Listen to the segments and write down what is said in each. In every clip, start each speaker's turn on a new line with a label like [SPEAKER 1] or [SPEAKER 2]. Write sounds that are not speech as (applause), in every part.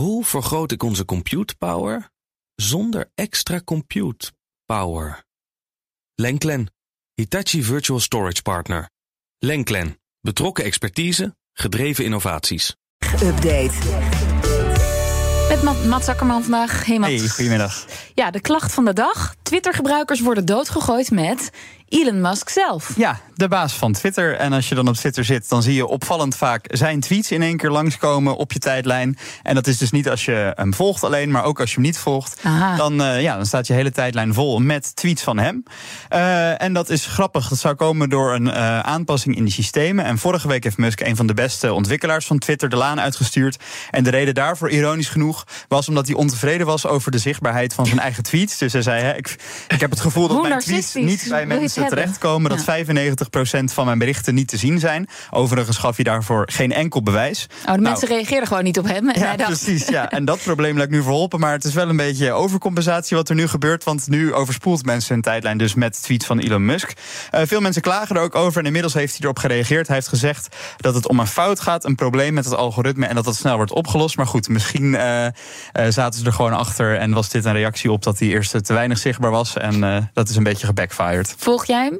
[SPEAKER 1] Hoe vergroot ik onze compute power zonder extra compute power? Lenklen, Hitachi Virtual Storage Partner. Lenklen, betrokken expertise, gedreven innovaties.
[SPEAKER 2] Update.
[SPEAKER 3] Met Matt, Matt Zakkerman vandaag. Hey, Matt.
[SPEAKER 4] Hey, goedemiddag.
[SPEAKER 3] Ja, de klacht van de dag. Twitter-gebruikers worden doodgegooid met Elon Musk zelf.
[SPEAKER 4] Ja, de baas van Twitter. En als je dan op Twitter zit, dan zie je opvallend vaak zijn tweets in één keer langskomen op je tijdlijn. En dat is dus niet als je hem volgt alleen, maar ook als je hem niet volgt.
[SPEAKER 3] Aha.
[SPEAKER 4] Dan, eh, ja, dan staat je hele tijdlijn vol met tweets van hem. Eh, en dat is grappig. Dat zou komen door een eh, aanpassing in die systemen. En vorige week heeft Musk een van de beste ontwikkelaars van Twitter de laan uitgestuurd. En de reden daarvoor, ironisch genoeg, was omdat hij ontevreden was over de zichtbaarheid van zijn eigen tweets. Dus hij zei: hè, ik, ik heb het gevoel dat mijn tweets niet bij
[SPEAKER 3] je
[SPEAKER 4] mensen terechtkomen. Dat
[SPEAKER 3] Ja.
[SPEAKER 4] 95% van mijn berichten niet te zien zijn. Overigens gaf hij daarvoor geen enkel bewijs.
[SPEAKER 3] Oh, de
[SPEAKER 4] Nou,
[SPEAKER 3] mensen reageerden gewoon niet op hem. En
[SPEAKER 4] ja,
[SPEAKER 3] dacht,
[SPEAKER 4] precies. Ja. (laughs) En dat probleem lijkt nu verholpen. Maar het is wel een beetje overcompensatie wat er nu gebeurt. Want nu overspoelt mensen hun tijdlijn dus met tweets van Elon Musk. Eh, veel mensen klagen er ook over. En inmiddels heeft hij erop gereageerd. Hij heeft gezegd dat het om een fout gaat, een probleem met het algoritme. En dat dat snel wordt opgelost. Maar goed, misschien eh, eh, zaten ze er gewoon achter. En was dit een reactie op dat hij eerst te weinig zichtbaar was. En eh, dat is een beetje gebackfired.
[SPEAKER 3] volg jij hem?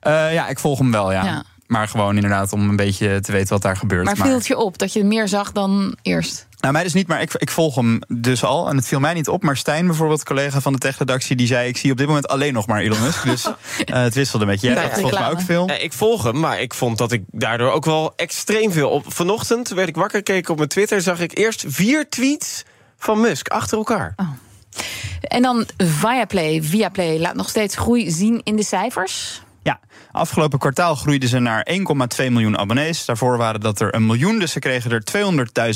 [SPEAKER 4] Eh, ja, ik volg hem wel, ja.
[SPEAKER 3] Ja.
[SPEAKER 4] Maar gewoon inderdaad om een beetje te weten wat daar gebeurt.
[SPEAKER 3] Maar viel het je op dat je meer zag dan eerst?
[SPEAKER 4] Nou, mij dus niet, maar ik, ik volg hem dus al. En het viel mij niet op. Maar Stijn, bijvoorbeeld, collega van de techredactie, die zei: Ik zie op dit moment alleen nog maar Elon Musk. Dus (laughs) eh, het wisselde een beetje. Jij hebt
[SPEAKER 3] ja,
[SPEAKER 4] volgens mij ook veel.
[SPEAKER 5] Eh, ik volg hem, maar ik vond dat ik daardoor ook wel extreem veel op. Vanochtend werd ik wakker, keek op mijn Twitter, zag ik eerst vier tweets van Musk achter elkaar.
[SPEAKER 3] En dan Viaplay. Viaplay laat nog steeds groei zien in de cijfers.
[SPEAKER 4] Ja, afgelopen kwartaal groeiden ze naar 1,2 miljoen abonnees. Daarvoor waren dat er een miljoen, dus ze kregen er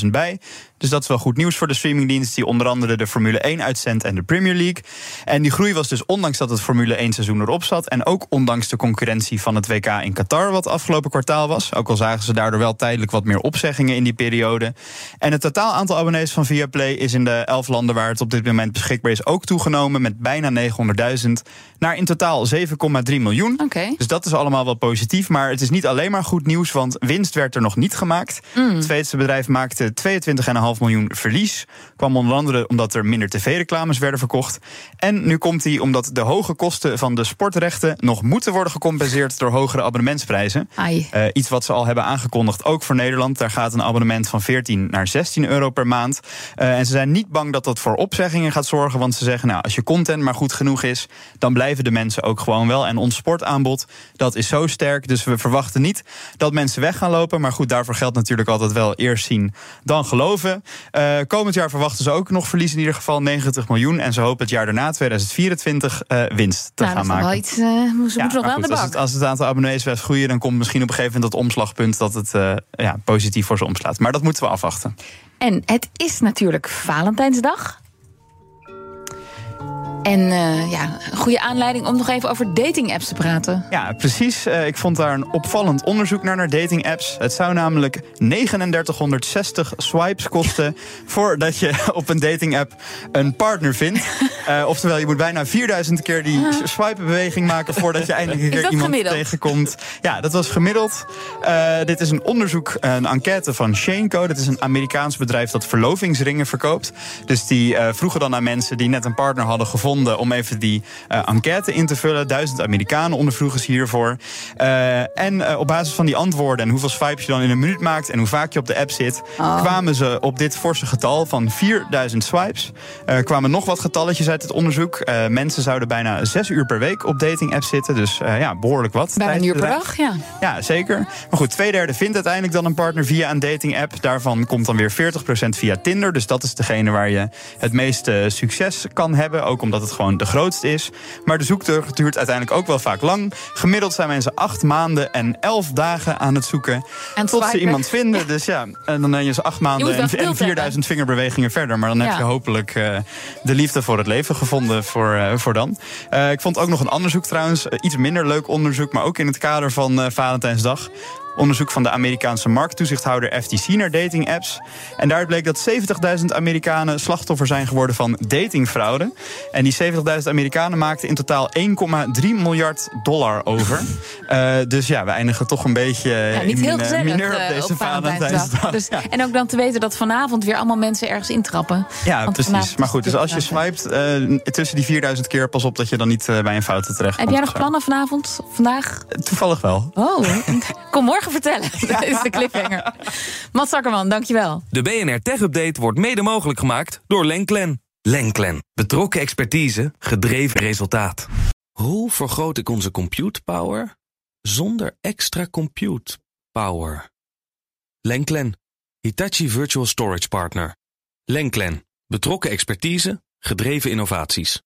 [SPEAKER 4] 200.000 bij. Dus dat is wel goed nieuws voor de streamingdienst... die onder andere de Formule 1 uitzendt en de Premier League. En die groei was dus ondanks dat het Formule 1 seizoen erop zat... en ook ondanks de concurrentie van het WK in Qatar... wat afgelopen kwartaal was. Ook al zagen ze daardoor wel tijdelijk wat meer opzeggingen in die periode. En het totaal aantal abonnees van Viaplay... is in de 11 landen waar het op dit moment beschikbaar is... ook toegenomen met bijna 900.000... naar in totaal 7,3 miljoen. Dus dat is allemaal wel positief. Maar het is niet alleen maar goed nieuws, want winst werd er nog niet gemaakt. Het Zweedse bedrijf maakte 22,5 miljoen verlies. Kwam onder andere omdat er minder tv-reclames werden verkocht. En nu komt hij omdat de hoge kosten van de sportrechten nog moeten worden gecompenseerd door hogere abonnementsprijzen. Eh, iets wat ze al hebben aangekondigd, ook voor Nederland. Daar gaat een abonnement van 14 naar 16 euro per maand. Eh, en ze zijn niet bang dat dat voor opzeggingen gaat zorgen. Want ze zeggen, nou, als je content maar goed genoeg is, dan blijven de mensen ook gewoon wel. En ons sportaanbod, dat is zo sterk. Dus we verwachten niet dat mensen weg gaan lopen. Maar goed, daarvoor geldt natuurlijk altijd wel eerst zien, dan geloven. Eh, komend jaar verwachten ze ook nog verlies in ieder geval 90 miljoen. En ze hopen het jaar daarna, 2024, eh, winst te
[SPEAKER 3] nou,
[SPEAKER 4] gaan maken.
[SPEAKER 3] iets. eh, ze moeten
[SPEAKER 4] Ja,
[SPEAKER 3] nog wel
[SPEAKER 4] goed,
[SPEAKER 3] de
[SPEAKER 4] als,
[SPEAKER 3] bak.
[SPEAKER 4] het, als het aantal abonnees best groeien, dan komt misschien op een gegeven moment dat omslagpunt dat het ja, positief voor ze omslaat. Maar dat moeten we afwachten.
[SPEAKER 3] En het is natuurlijk Valentijnsdag. En eh, ja, een goede aanleiding om nog even over dating-apps te praten.
[SPEAKER 4] Ja, precies. Eh, ik vond daar een opvallend onderzoek naar, naar dating apps. Het zou namelijk 3960 swipes kosten (laughs) voordat je op een dating app een partner vindt. Eh, oftewel, je moet bijna 4000 keer die swipe-beweging maken voordat je (laughs) eindelijk een keer iemand
[SPEAKER 3] gemiddeld?
[SPEAKER 4] tegenkomt. Ja, dat was gemiddeld. Eh, dit is een onderzoek, een enquête van Shaneco. Dat is een Amerikaans bedrijf dat verlovingsringen verkoopt. Dus die eh, vroegen dan aan mensen die net een partner hadden gevonden om even die enquête in te vullen. Duizend Amerikanen ondervroegen ze hiervoor. En op basis van die antwoorden en hoeveel swipes je dan in een minuut maakt en hoe vaak je op de app zit, kwamen ze op dit forse getal van 4000 swipes. Kwamen nog wat getalletjes uit het onderzoek. Eh, mensen zouden bijna zes uur per week op dating apps zitten. Dus eh, ja, behoorlijk wat.
[SPEAKER 3] Bijna een uur per dag, ja.
[SPEAKER 4] Ja, zeker. Maar goed, twee derde vindt uiteindelijk dan een partner via een dating app. Daarvan komt dan weer 40% via Tinder. Dus dat is degene waar je het meeste succes kan hebben. Ook omdat het gewoon de grootste is. Maar de zoektocht duurt uiteindelijk ook wel vaak lang. Gemiddeld zijn mensen acht maanden en elf dagen aan het zoeken.
[SPEAKER 3] Het
[SPEAKER 4] tot ze iemand vinden. Dus ja, en dan ben je ze acht maanden en,
[SPEAKER 3] geduld
[SPEAKER 4] en 4000 vingerbewegingen verder. Maar dan heb je hopelijk eh, de liefde voor het leven gevonden voor, eh, voor dan. Eh, ik vond ook nog een onderzoek trouwens. eh, iets minder leuk onderzoek, maar ook in het kader van Valentijnsdag. Onderzoek van de Amerikaanse markttoezichthouder FTC naar dating-apps. En daaruit bleek dat 70.000 Amerikanen slachtoffer zijn geworden van datingfraude. En die 70.000 Amerikanen maakten in totaal 1,3 miljard dollar over. Uh, (laughs) dus ja, we eindigen toch een beetje
[SPEAKER 3] ja, niet
[SPEAKER 4] in
[SPEAKER 3] heel gezellig,
[SPEAKER 4] mineur op
[SPEAKER 3] uh,
[SPEAKER 4] deze Valentijnsdag. (laughs)
[SPEAKER 3] Dus,
[SPEAKER 4] ja.
[SPEAKER 3] En ook dan te weten dat vanavond weer allemaal mensen ergens intrappen.
[SPEAKER 4] Ja, precies. Maar goed, dus als je swipet uh, tussen die 4000 keer, pas op dat je dan niet uh, bij een fout terecht
[SPEAKER 3] Heb jij nog plannen vanavond, vandaag?
[SPEAKER 4] Toevallig wel.
[SPEAKER 3] Oh, (laughs) kom morgen vertellen. (laughs) Dat is de cliffhanger. Mats Zakkerman, dankjewel.
[SPEAKER 1] De BNR Tech Update wordt mede mogelijk gemaakt door Lenklen. Lenklen. Betrokken expertise, gedreven resultaat. Hoe vergroot ik onze compute power zonder extra compute power? Lenklen. Hitachi Virtual Storage Partner. Lenklen. Betrokken expertise, gedreven innovaties.